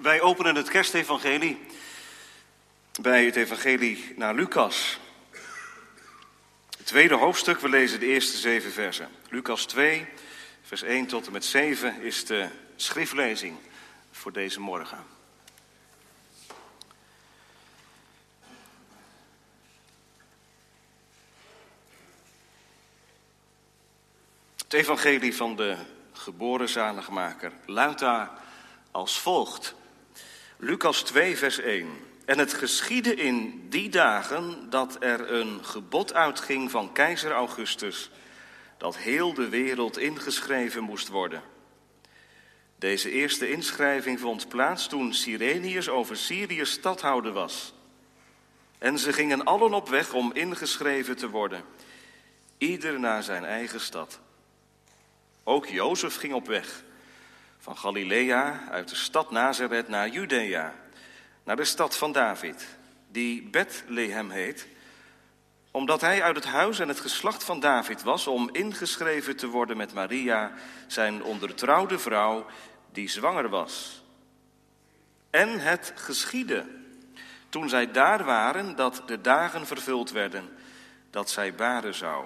Wij openen het kerstevangelie bij het evangelie naar Lucas. Het tweede hoofdstuk, we lezen de eerste zeven versen. Lucas 2, vers 1 tot en met 7 is de schriftlezing voor deze morgen. Het evangelie van de geboren zaligmaker luidt daar als volgt. Lucas 2, vers 1. En het geschiedde in die dagen dat er een gebod uitging van keizer Augustus, dat heel de wereld ingeschreven moest worden. Deze eerste inschrijving vond plaats toen Sirenius over Syrië stadhouder was. En ze gingen allen op weg om ingeschreven te worden, ieder naar zijn eigen stad. Ook Jozef ging op weg van Galilea uit de stad Nazareth naar Judea, naar de stad van David, die Bethlehem heet, omdat hij uit het huis en het geslacht van David was om ingeschreven te worden met Maria, zijn ondertrouwde vrouw, die zwanger was. En het geschiedde, toen zij daar waren, dat de dagen vervuld werden, dat zij baren zou.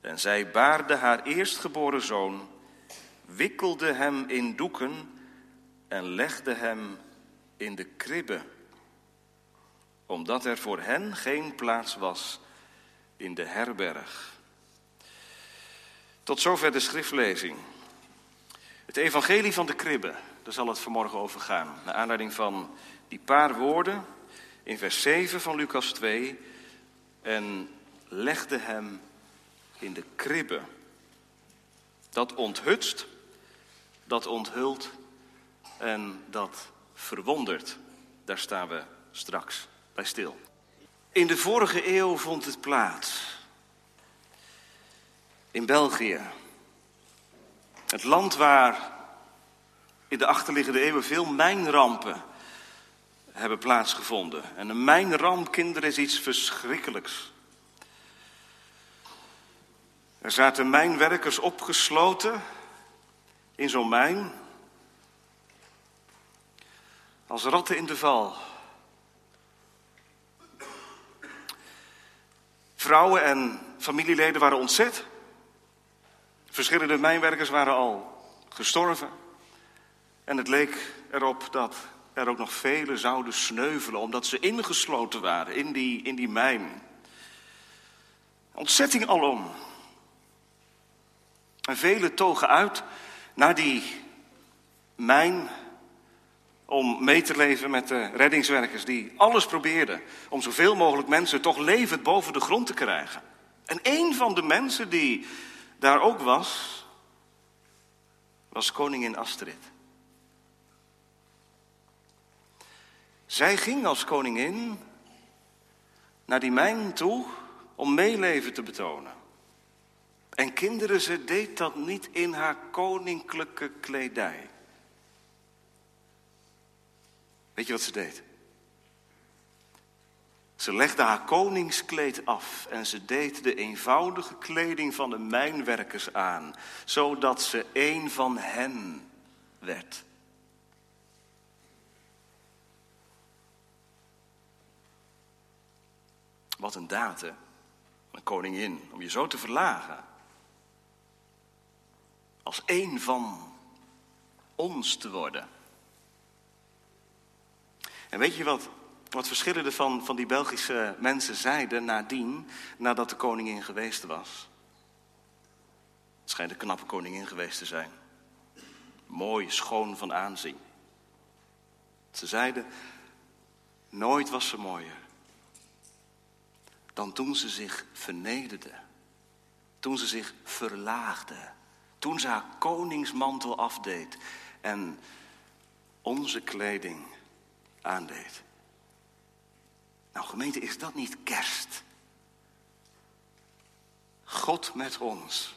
En zij baarde haar eerstgeboren zoon, wikkelde hem in doeken en legde hem in de kribbe, omdat er voor hen geen plaats was in de herberg. Tot zover de schriftlezing. Het evangelie van de kribbe, daar zal het vanmorgen over gaan. Naar aanleiding van die paar woorden in vers 7 van Lucas 2. En legde hem in de kribbe. Dat onthutst, dat onthult en dat verwondert. Daar staan we straks bij stil. In de vorige eeuw vond het plaats. In België. Het land waar in de achterliggende eeuwen veel mijnrampen hebben plaatsgevonden. En een mijnramp, kinderen, is iets verschrikkelijks. Er zaten mijnwerkers opgesloten in zo'n mijn. Als ratten in de val. Vrouwen en familieleden waren ontzet. Verschillende mijnwerkers waren al gestorven. En het leek erop dat er ook nog velen zouden sneuvelen, omdat ze ingesloten waren in die, in die mijn. Ontzetting alom. En velen togen uit naar die mijn om mee te leven met de reddingswerkers die alles probeerden om zoveel mogelijk mensen toch levend boven de grond te krijgen. En een van de mensen die daar ook was, was koningin Astrid. Zij ging als koningin naar die mijn toe om meeleven te betonen. En kinderen, ze deed dat niet in haar koninklijke kledij. Weet je wat ze deed? Ze legde haar koningskleed af en ze deed de eenvoudige kleding van de mijnwerkers aan, zodat ze een van hen werd. Wat een daad? Een koningin, om je zo te verlagen. Als één van ons te worden. En weet je wat, wat verschillende van, van die Belgische mensen zeiden nadien, nadat de koningin geweest was? Het schijnt een knappe koningin geweest te zijn. Mooi, schoon van aanzien. Ze zeiden, nooit was ze mooier dan toen ze zich vernederde. Toen ze zich verlaagde. Toen ze haar koningsmantel afdeed en onze kleding aandeed. Nou gemeente, is dat niet kerst? God met ons.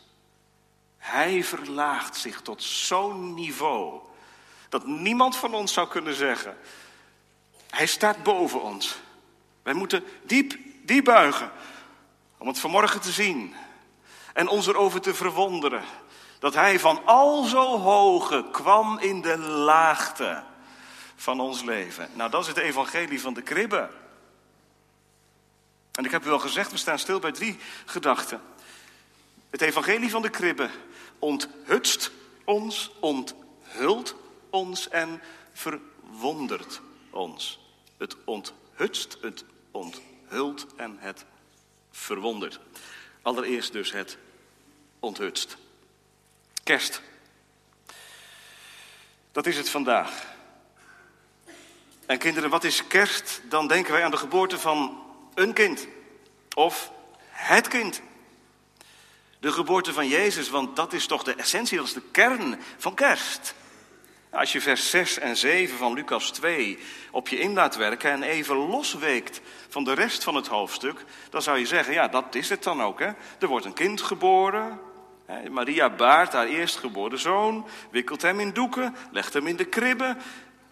Hij verlaagt zich tot zo'n niveau dat niemand van ons zou kunnen zeggen. Hij staat boven ons. Wij moeten diep, diep buigen om het vanmorgen te zien en ons erover te verwonderen dat hij van al zo hoge kwam in de laagte van ons leven. Nou, dat is het evangelie van de kribbe. En ik heb u al gezegd, we staan stil bij drie gedachten. Het evangelie van de kribbe onthutst ons, onthult ons en verwondert ons. Het onthutst, het onthult en het verwondert. Allereerst dus het onthutst. Kerst. Dat is het vandaag. En kinderen, wat is kerst? Dan denken wij aan de geboorte van een kind. Of het kind. De geboorte van Jezus, want dat is toch de essentie, dat is de kern van kerst. Als je vers 6 en 7 van Lucas 2 op je in laat werken en even losweekt van de rest van het hoofdstuk, dan zou je zeggen, ja, dat is het dan ook. Hè? Er wordt een kind geboren. Maria baart haar eerstgeboren zoon, wikkelt hem in doeken, legt hem in de kribbe,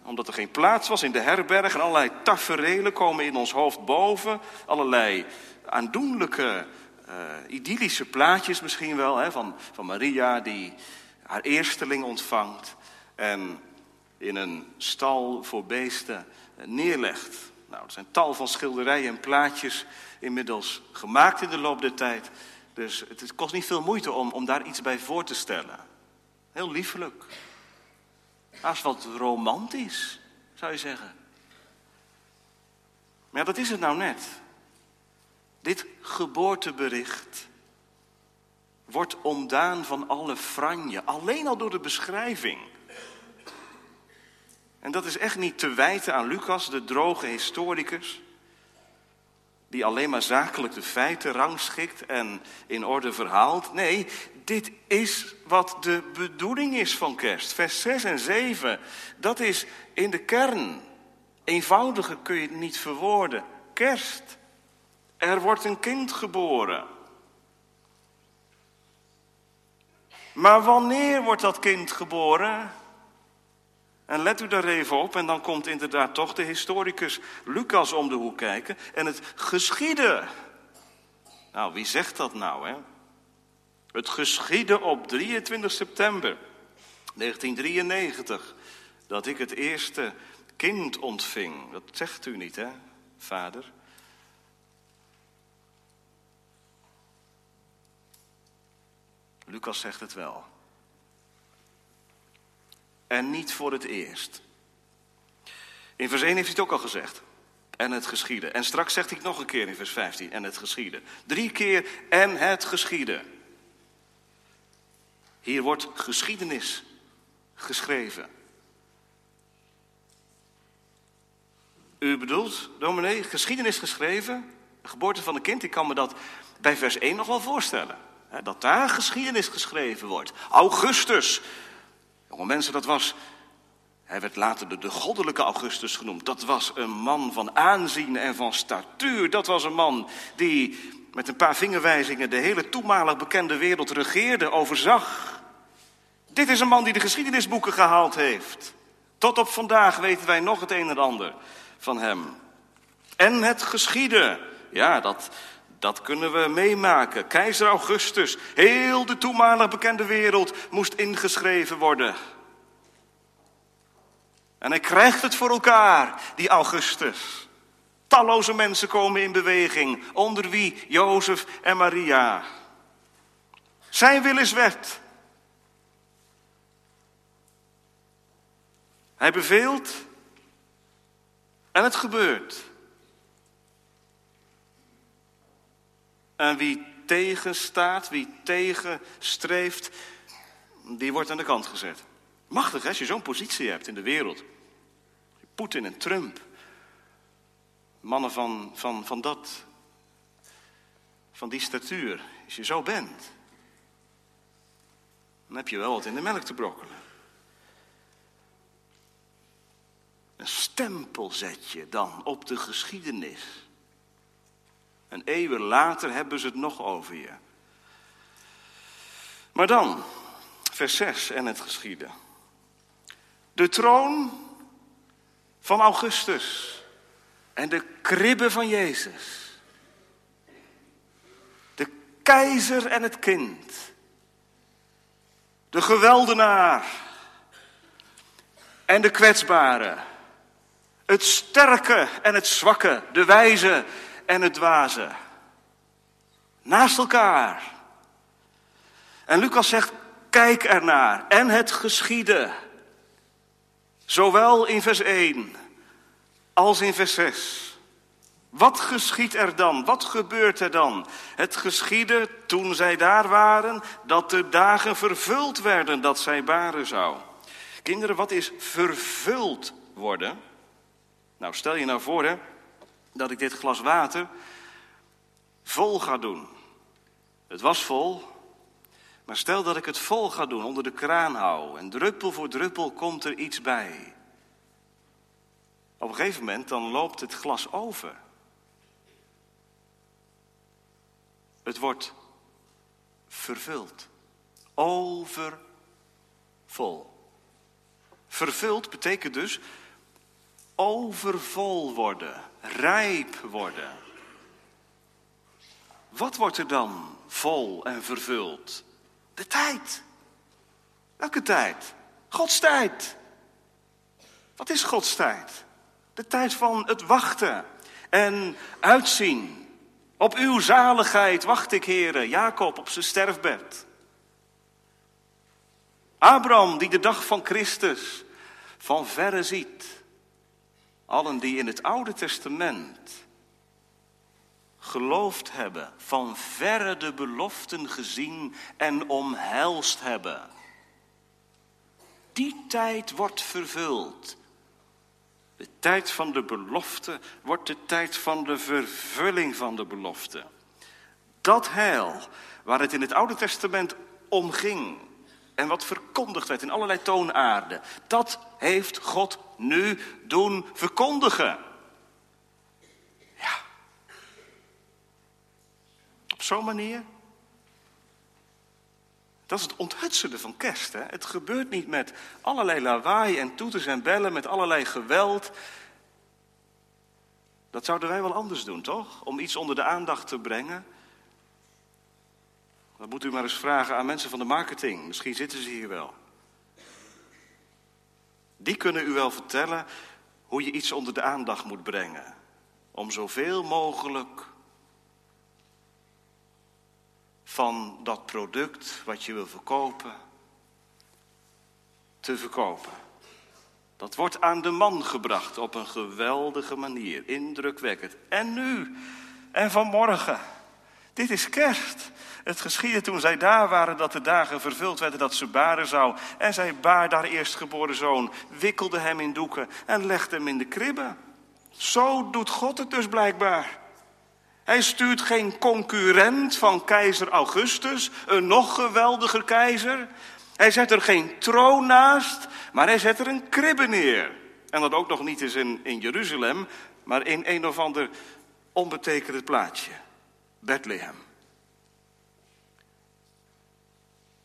omdat er geen plaats was in de herberg. En allerlei taferelen komen in ons hoofd boven. Allerlei aandoenlijke, uh, idyllische plaatjes misschien wel. Hè, van, van Maria die haar eersteling ontvangt. En in een stal voor beesten neerlegt. Nou, er zijn tal van schilderijen en plaatjes inmiddels gemaakt in de loop der tijd. Dus het kost niet veel moeite om, om daar iets bij voor te stellen. Heel liefelijk. Haast wat romantisch, zou je zeggen. Maar dat is het nou net. Dit geboortebericht wordt ontdaan van alle franje, alleen al door de beschrijving. En dat is echt niet te wijten aan Lucas, de droge historicus, die alleen maar zakelijk de feiten rangschikt en in orde verhaalt. Nee, dit is wat de bedoeling is van kerst. Vers 6 en 7, dat is in de kern. Eenvoudiger kun je het niet verwoorden. Kerst. Er wordt een kind geboren. Maar wanneer wordt dat kind geboren? En let u daar even op, en dan komt inderdaad toch de historicus Lucas om de hoek kijken. En het geschiedde. Nou, wie zegt dat nou, hè? Het geschiedde op 23 september 1993 dat ik het eerste kind ontving. Dat zegt u niet, hè, vader? Lucas zegt het wel. En niet voor het eerst. In vers 1 heeft hij het ook al gezegd. En het geschieden. En straks zegt hij het nog een keer in vers 15. En het geschieden. Drie keer en het geschieden. Hier wordt geschiedenis geschreven. U bedoelt, dominee, geschiedenis geschreven? De geboorte van een kind, ik kan me dat bij vers 1 nog wel voorstellen. Dat daar geschiedenis geschreven wordt. Augustus. Jonge mensen, dat was. Hij werd later de, de goddelijke Augustus genoemd. Dat was een man van aanzien en van statuur. Dat was een man die met een paar vingerwijzingen de hele toenmalig bekende wereld regeerde, overzag. Dit is een man die de geschiedenisboeken gehaald heeft. Tot op vandaag weten wij nog het een en ander van hem. En het geschieden, ja, dat, dat kunnen we meemaken. Keizer Augustus, heel de toenmalig bekende wereld moest ingeschreven worden. En hij krijgt het voor elkaar, die Augustus. Talloze mensen komen in beweging, onder wie Jozef en Maria. Zijn wil is wet. Hij beveelt en het gebeurt. En wie tegenstaat, wie tegenstreeft, die wordt aan de kant gezet. Machtig als je zo'n positie hebt in de wereld. Poetin en Trump. Mannen van, van, van dat, van die statuur. Als je zo bent, dan heb je wel wat in de melk te brokkelen. Een stempel zet je dan op de geschiedenis. En eeuwen later hebben ze het nog over je. Maar dan, vers 6 en het geschieden. De troon van Augustus en de kribbe van Jezus. De keizer en het kind. De geweldenaar en de kwetsbare. Het sterke en het zwakke, de wijze en het dwaze. Naast elkaar. En Lucas zegt, kijk ernaar. En het geschiedde. Zowel in vers 1 als in vers 6. Wat geschiet er dan? Wat gebeurt er dan? Het geschiedde toen zij daar waren dat de dagen vervuld werden dat zij baren zou. Kinderen, wat is vervuld worden? Nou, stel je nou voor hè, dat ik dit glas water vol ga doen. Het was vol, maar stel dat ik het vol ga doen, onder de kraan hou en druppel voor druppel komt er iets bij. Op een gegeven moment dan loopt het glas over. Het wordt vervuld. Overvol. Vervuld betekent dus overvol worden, rijp worden. Wat wordt er dan vol en vervuld? De tijd. Welke tijd? Gods tijd. Wat is Gods tijd? De tijd van het wachten en uitzien. Op uw zaligheid wacht ik, heren. Jacob op zijn sterfbed. Abraham die de dag van Christus van verre ziet. Allen die in het Oude Testament geloofd hebben, van verre de beloften gezien en omhelst hebben. Die tijd wordt vervuld. De tijd van de belofte wordt de tijd van de vervulling van de belofte. Dat heil waar het in het Oude Testament om ging en wat verkondigd werd in allerlei toonaarden, dat heeft God nu doen verkondigen. Ja. Op zo'n manier. Dat is het onthutsende van kerst. Hè? Het gebeurt niet met allerlei lawaai en toeters en bellen, met allerlei geweld. Dat zouden wij wel anders doen, toch? Om iets onder de aandacht te brengen. Dat moet u maar eens vragen aan mensen van de marketing. Misschien zitten ze hier wel. Die kunnen u wel vertellen hoe je iets onder de aandacht moet brengen. Om zoveel mogelijk van dat product wat je wil verkopen te verkopen. Dat wordt aan de man gebracht op een geweldige manier, indrukwekkend. En nu en vanmorgen. Dit is kerst. Het geschiedde toen zij daar waren dat de dagen vervuld werden dat ze baren zou. En zij baar haar eerstgeboren zoon, wikkelde hem in doeken en legde hem in de kribbe. Zo doet God het dus blijkbaar. Hij stuurt geen concurrent van keizer Augustus, een nog geweldiger keizer. Hij zet er geen troon naast, maar hij zet er een kribbe neer. En dat ook nog niet eens in, in Jeruzalem, maar in een of ander onbetekend plaatsje. Bethlehem.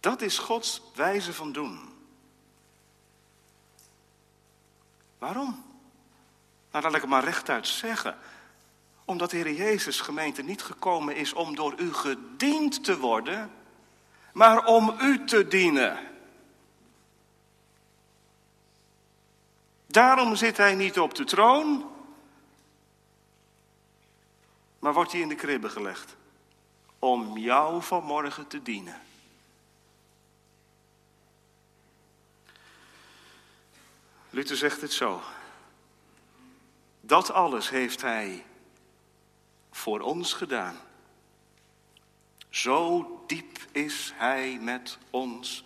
Dat is Gods wijze van doen. Waarom? Nou, laat ik het maar rechtuit zeggen omdat de Heer Jezus gemeente niet gekomen is om door u gediend te worden, maar om u te dienen. Daarom zit hij niet op de troon, maar wordt hij in de kribbe gelegd. Om jou vanmorgen te dienen. Luther zegt het zo. Dat alles heeft hij voor ons gedaan. Zo diep is Hij met ons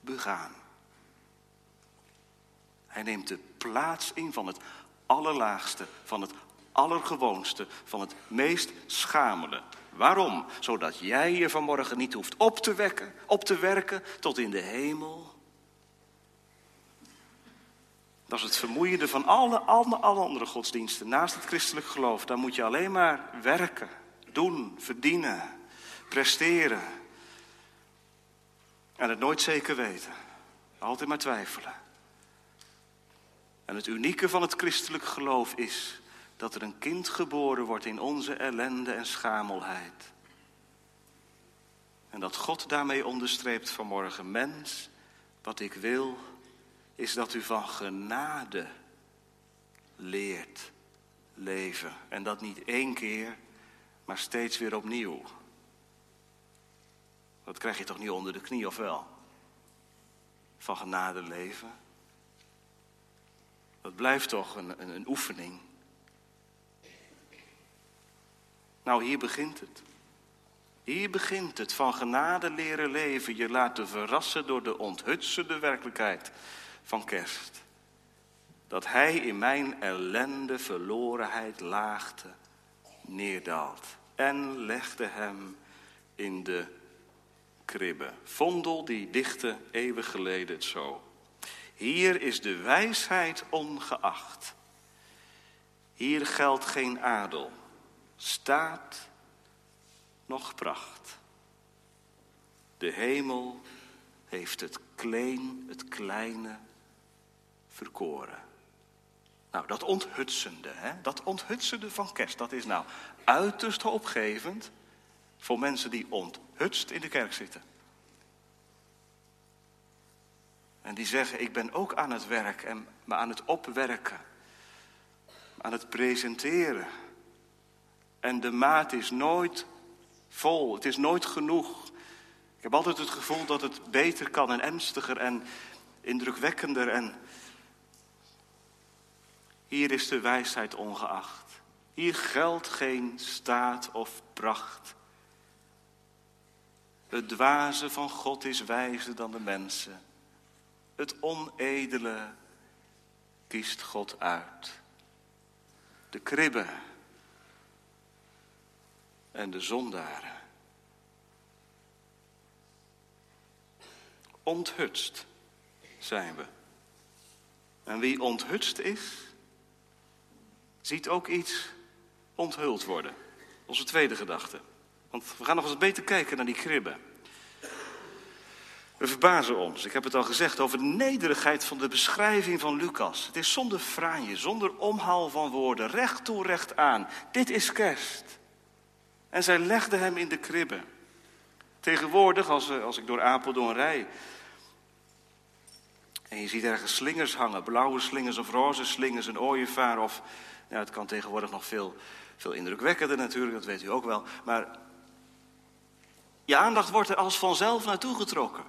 begaan. Hij neemt de plaats in van het allerlaagste, van het allergewoonste, van het meest schamele. Waarom? Zodat jij je vanmorgen niet hoeft op te wekken, op te werken tot in de hemel. Dat is het vermoeiende van alle, alle, alle andere godsdiensten. Naast het christelijk geloof, daar moet je alleen maar werken, doen, verdienen, presteren. En het nooit zeker weten. Altijd maar twijfelen. En het unieke van het christelijk geloof is dat er een kind geboren wordt in onze ellende en schamelheid. En dat God daarmee onderstreept vanmorgen, mens, wat ik wil is dat u van genade leert leven. En dat niet één keer, maar steeds weer opnieuw. Dat krijg je toch niet onder de knie, of wel? Van genade leven. Dat blijft toch een, een, een oefening. Nou, hier begint het. Hier begint het van genade leren leven. Je laten verrassen door de onthutsende werkelijkheid van kerst. Dat hij in mijn ellende, verlorenheid, laagte neerdaalt. En legde hem in de kribbe. Vondel die dichtte eeuwen geleden het zo. Hier is de wijsheid ongeacht. Hier geldt geen adel, staat nog pracht. De hemel heeft het kleen, het kleine verkoren. Nou, dat onthutsende, hè? dat onthutsende van kerst, dat is nou uiterst opgevend voor mensen die onthutst in de kerk zitten. En die zeggen, ik ben ook aan het werk en me aan het opwerken, aan het presenteren. En de maat is nooit vol, het is nooit genoeg. Ik heb altijd het gevoel dat het beter kan en ernstiger en indrukwekkender. En hier is de wijsheid ongeacht. Hier geldt geen staat of pracht. Het dwaze van God is wijzer dan de mensen. Het onedele kiest God uit. De kribben en de zondaren. Onthutst zijn we. En wie onthutst is, ziet ook iets onthuld worden. Onze tweede gedachte. Want we gaan nog eens beter kijken naar die kribben. We verbazen ons, ik heb het al gezegd, over de nederigheid van de beschrijving van Lucas. Het is zonder franje, zonder omhaal van woorden, recht toe, recht aan. Dit is kerst. En zij legde hem in de kribbe. Tegenwoordig, als, eh, als ik door Apeldoorn rij. En je ziet ergens slingers hangen, blauwe slingers of roze slingers, een ooievaar. Of, ja, het kan tegenwoordig nog veel, veel indrukwekkender natuurlijk, dat weet u ook wel. Maar je aandacht wordt er als vanzelf naartoe getrokken.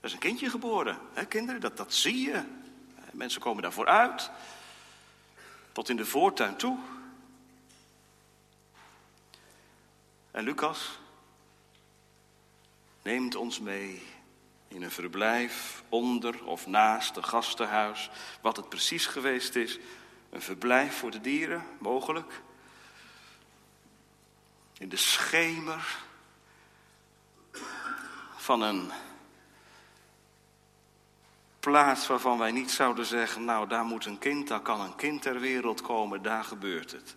Er is een kindje geboren, hè, kinderen, dat, dat zie je. Mensen komen daarvoor uit, tot in de voortuin toe. En Lucas neemt ons mee in een verblijf onder of naast een gastenhuis. Wat het precies geweest is, een verblijf voor de dieren, mogelijk. In de schemer van een plaats waarvan wij niet zouden zeggen, nou daar moet een kind, daar kan een kind ter wereld komen, daar gebeurt het.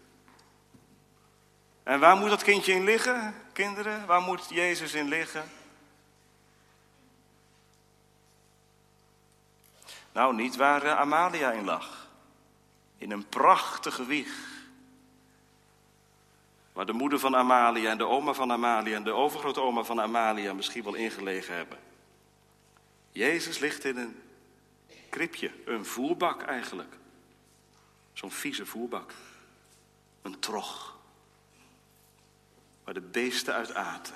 En waar moet dat kindje in liggen, kinderen? Waar moet Jezus in liggen? Nou, niet waar eh, Amalia in lag. In een prachtige wieg. Waar de moeder van Amalia en de oma van Amalia en de overgrootoma van Amalia misschien wel ingelegen hebben. Jezus ligt in een kribje, een voerbak eigenlijk. Zo'n vieze voerbak. Een trog waar de beesten uit aten.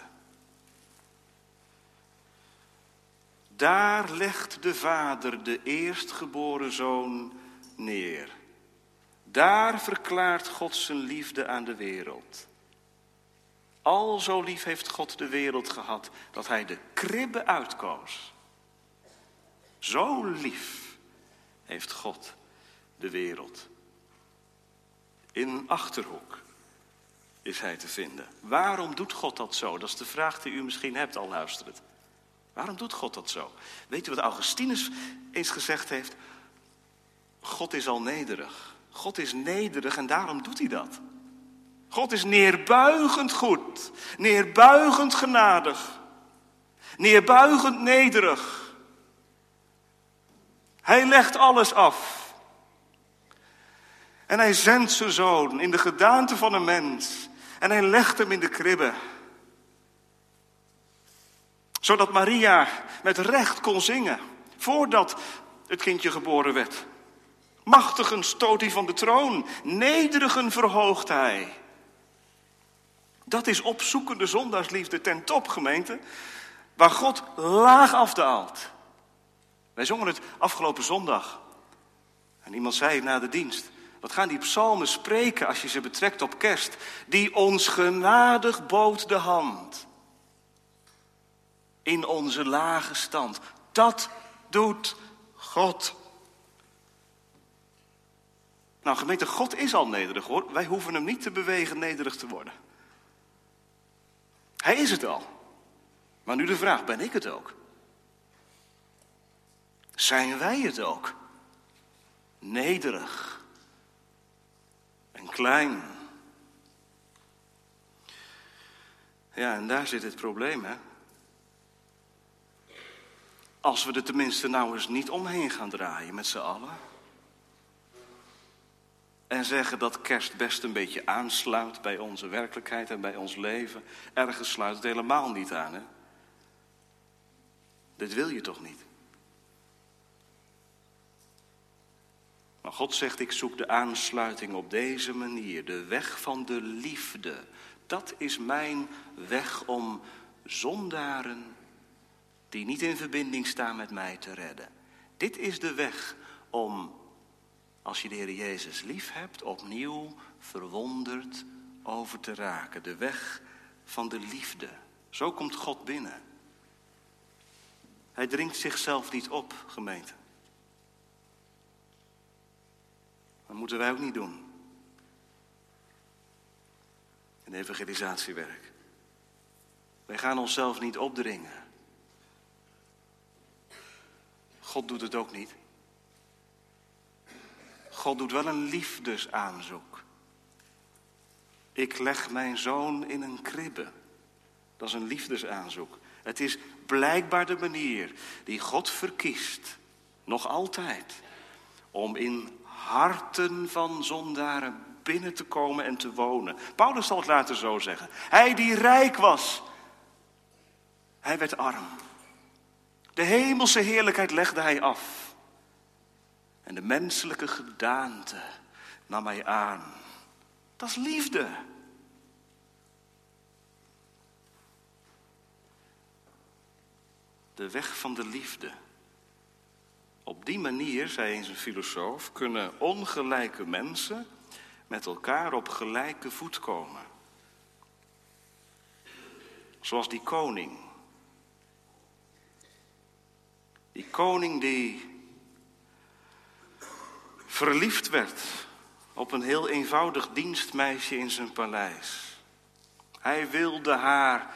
Daar legt de vader de eerstgeboren zoon neer. Daar verklaart God zijn liefde aan de wereld. Al zo lief heeft God de wereld gehad dat hij de kribbe uitkoos. Zo lief heeft God de wereld. In een achterhoek is hij te vinden. Waarom doet God dat zo? Dat is de vraag die u misschien hebt al luisterend. Waarom doet God dat zo? Weet u wat Augustinus eens gezegd heeft? God is al nederig. God is nederig en daarom doet hij dat. God is neerbuigend goed, neerbuigend genadig, neerbuigend nederig. Hij legt alles af. En hij zendt zijn zoon in de gedaante van een mens en hij legt hem in de kribbe. Zodat Maria met recht kon zingen. Voordat het kindje geboren werd. Machtigen stoot hij van de troon, nederigen verhoogt hij. Dat is opzoekende zondagsliefde ten top, gemeente, waar God laag afdaalt. Wij zongen het afgelopen zondag. En iemand zei na de dienst, wat gaan die psalmen spreken als je ze betrekt op kerst? Die ons genadig bood de hand. In onze lage stand. Dat doet God. Nou, gemeente, God is al nederig hoor. Wij hoeven hem niet te bewegen nederig te worden. Hij is het al. Maar nu de vraag, ben ik het ook? Zijn wij het ook? Nederig en klein. Ja, en daar zit het probleem, hè? Als we er tenminste nou eens niet omheen gaan draaien met z'n allen. En zeggen dat kerst best een beetje aansluit bij onze werkelijkheid en bij ons leven. Ergens sluit het helemaal niet aan, hè? Dit wil je toch niet? Maar God zegt, ik zoek de aansluiting op deze manier, de weg van de liefde. Dat is mijn weg om zondaren die niet in verbinding staan met mij te redden. Dit is de weg om, als je de Heer Jezus lief hebt, opnieuw verwonderd over te raken. De weg van de liefde. Zo komt God binnen. Hij dringt zichzelf niet op, gemeente. Dat moeten wij ook niet doen. In evangelisatiewerk. Wij gaan onszelf niet opdringen. God doet het ook niet. God doet wel een liefdesaanzoek. Ik leg mijn zoon in een kribbe. Dat is een liefdesaanzoek. Het is blijkbaar de manier die God verkiest, nog altijd, om in harten van zondaren binnen te komen en te wonen. Paulus zal het later zo zeggen. Hij die rijk was, hij werd arm. De hemelse heerlijkheid legde hij af. En de menselijke gedaante nam hij aan. Dat is liefde. De weg van de liefde. Op die manier, zei eens een filosoof, kunnen ongelijke mensen met elkaar op gelijke voet komen. Zoals die koning. Die koning die verliefd werd op een heel eenvoudig dienstmeisje in zijn paleis. Hij wilde haar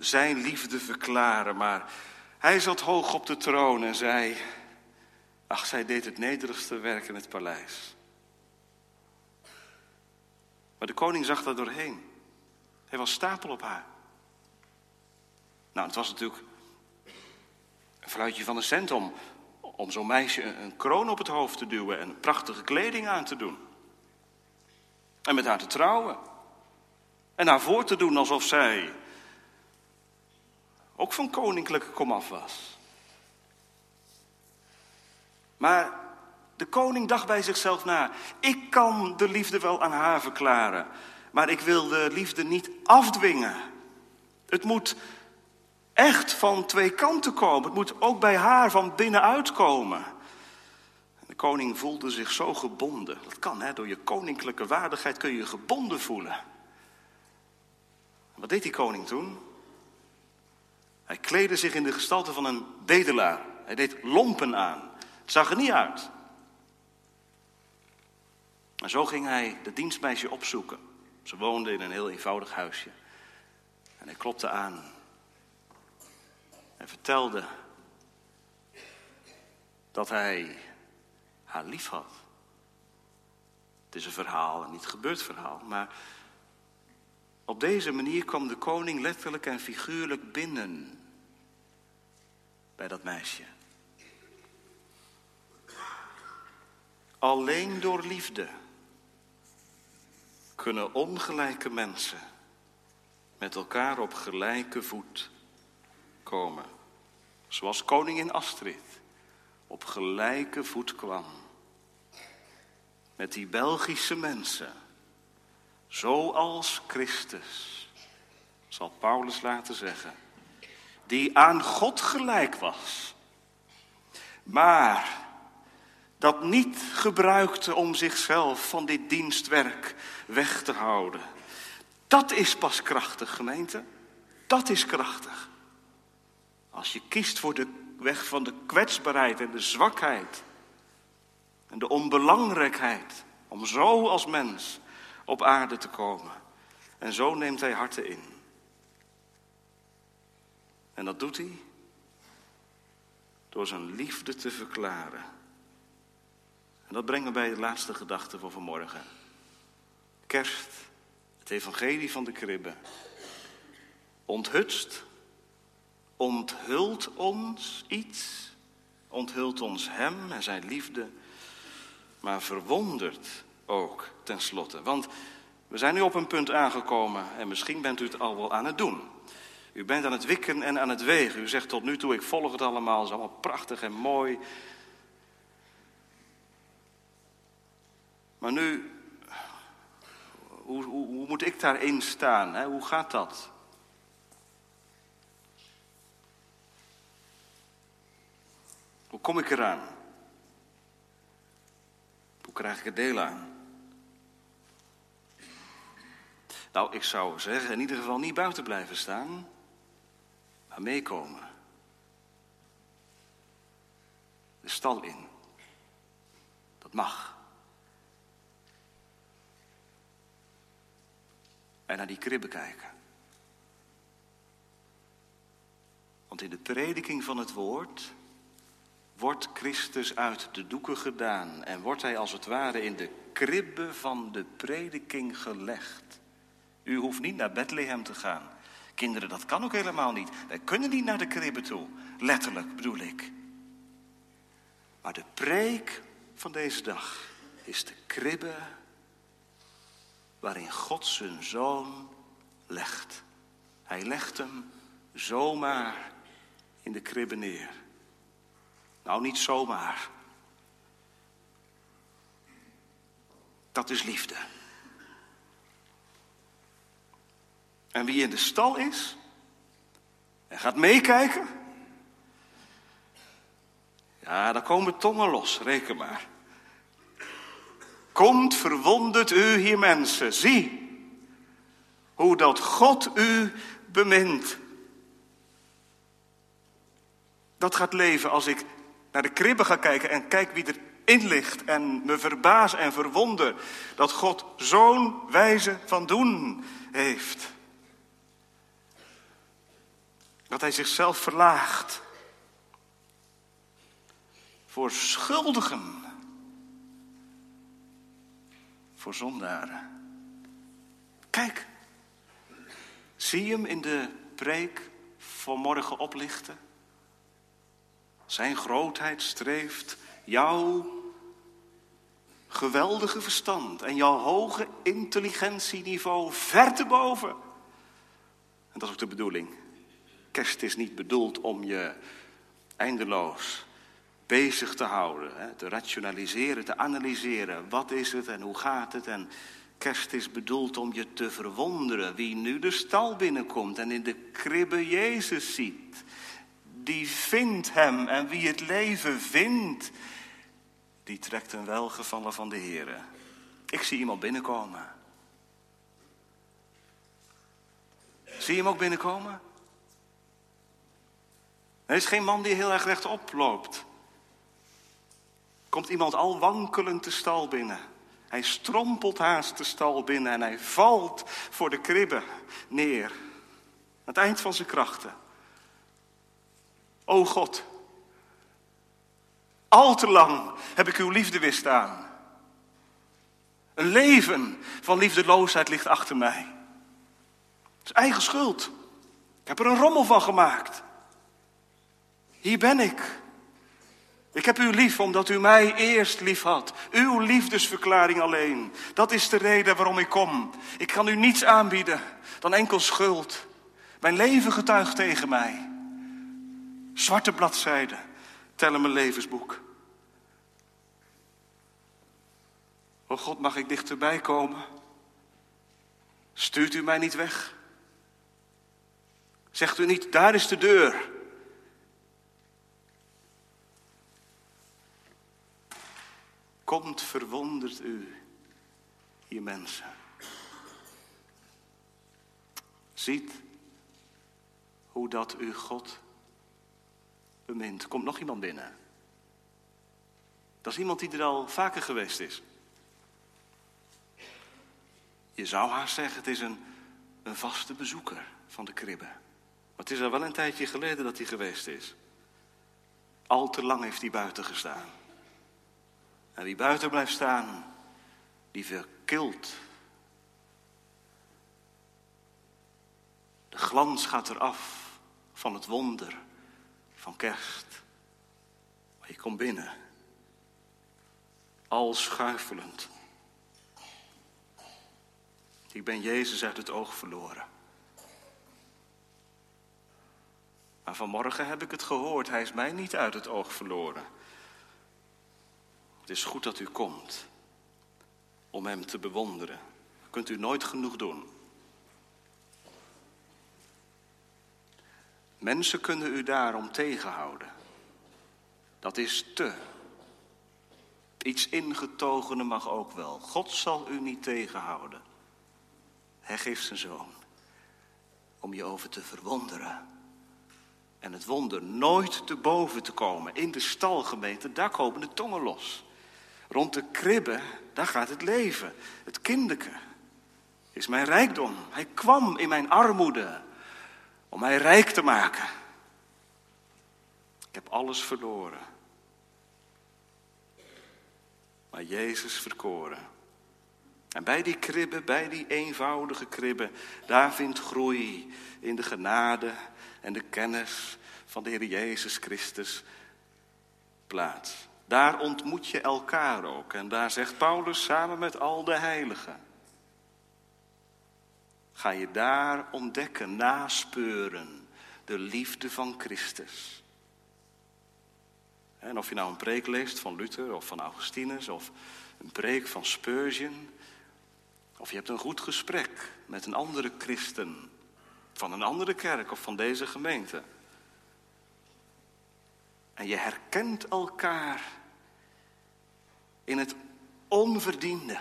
zijn liefde verklaren, maar hij zat hoog op de troon en zei: Ach, zij deed het nederigste werk in het paleis. Maar de koning zag daar doorheen. Hij was stapel op haar. Nou, het was natuurlijk een fluitje van een cent om, om zo'n meisje een kroon op het hoofd te duwen en prachtige kleding aan te doen. En met haar te trouwen. En haar voor te doen alsof zij ook van koninklijke komaf was. Maar de koning dacht bij zichzelf na: ik kan de liefde wel aan haar verklaren, maar ik wil de liefde niet afdwingen. Het moet echt van twee kanten komen. Het moet ook bij haar van binnenuit komen. De koning voelde zich zo gebonden. Dat kan, hè? door je koninklijke waardigheid kun je je gebonden voelen. Wat deed die koning toen? Hij kleedde zich in de gestalte van een bedelaar. Hij deed lompen aan. Het zag er niet uit. En zo ging hij de dienstmeisje opzoeken. Ze woonde in een heel eenvoudig huisje. En hij klopte aan. En vertelde dat hij haar lief had. Het is een verhaal, een niet gebeurd verhaal. Maar op deze manier kwam de koning letterlijk en figuurlijk binnen bij dat meisje. Alleen door liefde kunnen ongelijke mensen met elkaar op gelijke voet komen. Zoals koningin Astrid op gelijke voet kwam met die Belgische mensen, zoals Christus, zal Paulus laten zeggen, die aan God gelijk was, maar dat niet gebruikte om zichzelf van dit dienstwerk weg te houden. Dat is pas krachtig, gemeente. Dat is krachtig. Als je kiest voor de weg van de kwetsbaarheid en de zwakheid en de onbelangrijkheid om zo als mens op aarde te komen. En zo neemt hij harten in. En dat doet hij door zijn liefde te verklaren. En dat brengt me bij de laatste gedachte van vanmorgen. Kerst, het evangelie van de kribbe. Onthutst, onthult ons iets, onthult ons hem en zijn liefde, maar verwondert ook tenslotte. Want we zijn nu op een punt aangekomen en misschien bent u het al wel aan het doen. U bent aan het wikken en aan het wegen. U zegt tot nu toe, ik volg het allemaal, het is allemaal prachtig en mooi. Maar nu, hoe, hoe, moet ik daarin staan? Hè? Hoe gaat dat? Hoe kom ik eraan? Hoe krijg ik er deel aan? Nou, ik zou zeggen, in ieder geval niet buiten blijven staan, maar meekomen. De stal in. Dat mag. En naar die kribben kijken. Want in de prediking van het woord wordt Christus uit de doeken gedaan en wordt hij als het ware in de kribbe van de prediking gelegd. U hoeft niet naar Bethlehem te gaan. Kinderen, dat kan ook helemaal niet. Wij kunnen niet naar de kribbe toe. Letterlijk bedoel ik. Maar de preek van deze dag is de kribbe waarin God zijn zoon legt. Hij legt hem zomaar in de kribbe neer. Nou, niet zomaar. Dat is liefde. En wie in de stal is en gaat meekijken, ja, dan komen tongen los, reken maar. Komt verwonderd u hier mensen, zie hoe dat God u bemint. Dat gaat leven als ik naar de kribben ga kijken en kijk wie erin ligt en me verbaas en verwonder dat God zo'n wijze van doen heeft. Dat hij zichzelf verlaagt voor schuldigen, voor zondaren. Kijk, zie hem in de preek vanmorgen oplichten? Zijn grootheid streeft jouw geweldige verstand en jouw hoge intelligentieniveau ver te boven. En dat is ook de bedoeling. Kerst is niet bedoeld om je eindeloos bezig te houden, te rationaliseren, te analyseren. Wat is het en hoe gaat het? En kerst is bedoeld om je te verwonderen wie nu de stal binnenkomt en in de kribbe Jezus ziet die vindt hem. En wie het leven vindt, die trekt een welgevallen van de Heer. Ik zie iemand binnenkomen. Zie je hem ook binnenkomen? Er is geen man die heel erg rechtop loopt. Komt iemand al wankelend de stal binnen. Hij strompelt haast de stal binnen en hij valt voor de kribbe neer. Aan het eind van zijn krachten. O God, al te lang heb ik uw liefde weerstaan. Een leven van liefdeloosheid ligt achter mij. Het is eigen schuld. Ik heb er een rommel van gemaakt. Hier ben ik. Ik heb u lief omdat u mij eerst lief had. Uw liefdesverklaring alleen. Dat is de reden waarom ik kom. Ik kan u niets aanbieden dan enkel schuld. Mijn leven getuigt tegen mij. Zwarte bladzijden tellen mijn levensboek. O God, mag ik dichterbij komen? Stuurt u mij niet weg? Zegt u niet, daar is de deur. Komt verwondert u, je mensen. Ziet hoe dat u God bemint. Komt nog iemand binnen? Dat is iemand die er al vaker geweest is. Je zou haast zeggen, het is een, een vaste bezoeker van de kribbe. Maar het is al wel een tijdje geleden dat hij geweest is. Al te lang heeft hij buiten gestaan. En wie buiten blijft staan, die verkilt. De glans gaat eraf van het wonder van kerst. Maar je komt binnen, al schuifelend. Ik ben Jezus uit het oog verloren. Maar vanmorgen heb ik het gehoord, hij is mij niet uit het oog verloren. Het is goed dat u komt om hem te bewonderen. Kunt u nooit genoeg doen. Mensen kunnen u daarom tegenhouden. Dat is te. Iets ingetogene mag ook wel. God zal u niet tegenhouden. Hij geeft zijn zoon om je over te verwonderen. En het wonder nooit te boven te komen. In de stalgemeente, daar komen de tongen los. Rond de kribbe, daar gaat het leven. Het kinderke is mijn rijkdom. Hij kwam in mijn armoede om mij rijk te maken. Ik heb alles verloren. Maar Jezus verkoren. En bij die kribben, bij die eenvoudige kribben, daar vindt groei in de genade en de kennis van de Heer Jezus Christus plaats. Daar ontmoet je elkaar ook. En daar zegt Paulus samen met al de heiligen. Ga je daar ontdekken, naspeuren, de liefde van Christus. En of je nou een preek leest van Luther of van Augustinus of een preek van Spurgeon. Of je hebt een goed gesprek met een andere christen van een andere kerk of van deze gemeente. En je herkent elkaar in het onverdiende.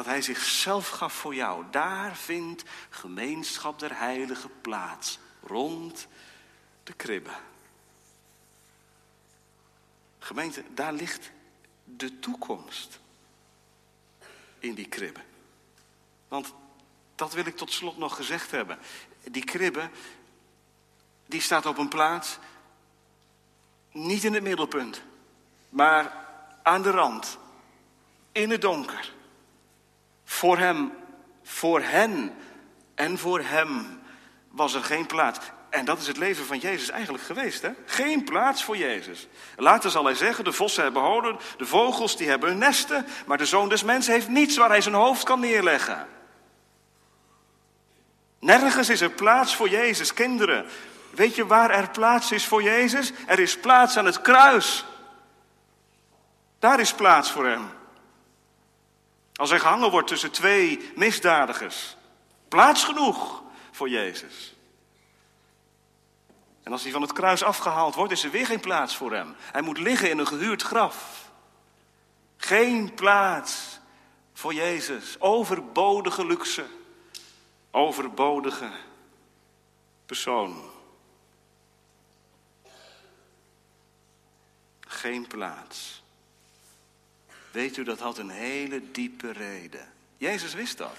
Dat hij zichzelf gaf voor jou. Daar vindt gemeenschap der heiligen plaats. Rond de kribbe. Gemeente, daar ligt de toekomst. In die kribbe. Want dat wil ik tot slot nog gezegd hebben. Die kribbe, die staat op een plaats, niet in het middelpunt, maar aan de rand, in het donker. Voor hem, voor hen en voor hem was er geen plaats. En dat is het leven van Jezus eigenlijk geweest. Hè? Geen plaats voor Jezus. Later zal hij zeggen, de vossen hebben holen, de vogels die hebben hun nesten, maar de zoon des mensen heeft niets waar hij zijn hoofd kan neerleggen. Nergens is er plaats voor Jezus, kinderen. Weet je waar er plaats is voor Jezus? Er is plaats aan het kruis. Daar is plaats voor hem. Als hij gehangen wordt tussen twee misdadigers. Plaats genoeg voor Jezus. En als hij van het kruis afgehaald wordt, is er weer geen plaats voor hem. Hij moet liggen in een gehuurd graf. Geen plaats voor Jezus. Overbodige luxe. Overbodige persoon. Geen plaats. Weet u, dat had een hele diepe reden. Jezus wist dat.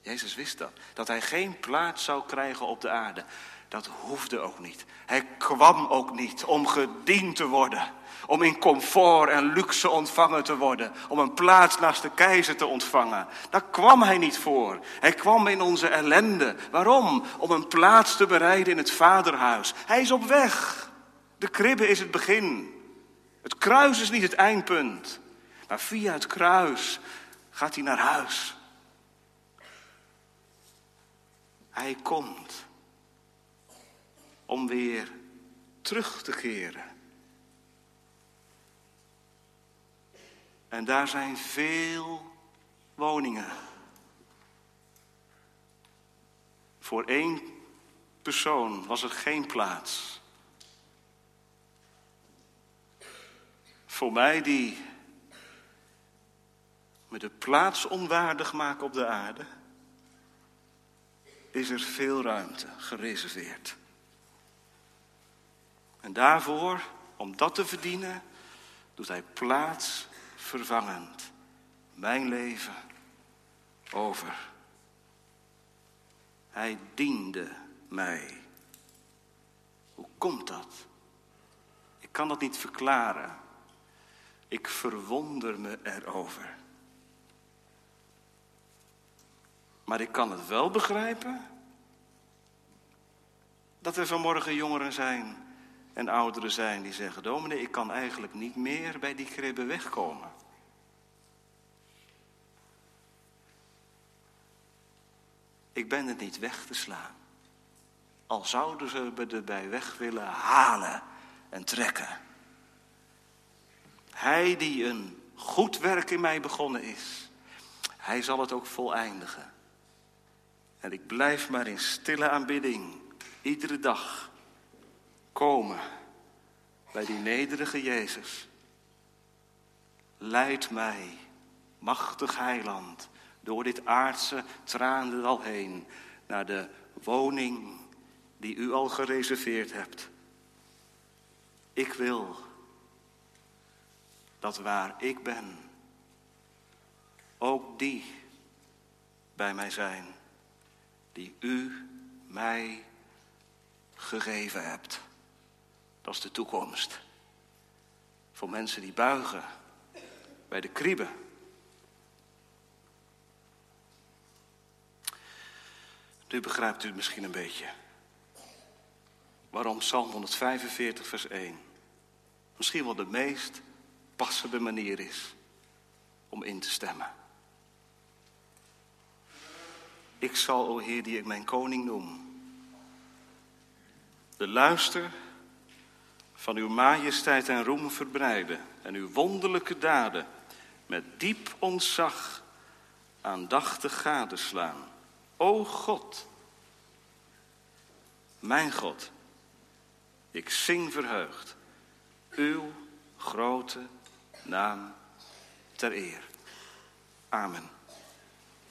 Jezus wist dat. Dat hij geen plaats zou krijgen op de aarde. Dat hoefde ook niet. Hij kwam ook niet om gediend te worden. Om in comfort en luxe ontvangen te worden. Om een plaats naast de keizer te ontvangen. Daar kwam hij niet voor. Hij kwam in onze ellende. Waarom? Om een plaats te bereiden in het vaderhuis. Hij is op weg. De kribbe is het begin. Het kruis is niet het eindpunt. Maar via het kruis gaat hij naar huis. Hij komt om weer terug te keren. En daar zijn veel woningen. Voor één persoon was er geen plaats. Voor mij die me de plaats onwaardig maken op de aarde, is er veel ruimte gereserveerd. En daarvoor, om dat te verdienen, doet hij plaats vervangend mijn leven over. Hij diende mij. Hoe komt dat? Ik kan dat niet verklaren. Ik verwonder me erover. Maar ik kan het wel begrijpen dat er vanmorgen jongeren zijn en ouderen zijn die zeggen: Dominee, ik kan eigenlijk niet meer bij die kribben wegkomen. Ik ben het niet weg te slaan. Al zouden ze me erbij weg willen halen en trekken. Hij die een goed werk in mij begonnen is, hij zal het ook voleindigen. En ik blijf maar in stille aanbidding, iedere dag, komen bij die nederige Jezus. Leid mij, machtig heiland, door dit aardse traandal heen naar de woning die u al gereserveerd hebt. Ik wil dat waar ik ben, ook die bij mij zijn die u mij gegeven hebt. Dat is de toekomst. Voor mensen die buigen bij de kribben. Nu begrijpt u misschien een beetje. Waarom Psalm 145, vers 1 misschien wel de meest passende manier is om in te stemmen. Ik zal, o Heer, die ik mijn koning noem, de luister van uw majesteit en roem verbreiden en uw wonderlijke daden met diep ontzag aandachtig gadeslaan. O God, mijn God, ik zing verheugd uw grote naam ter eer. Amen.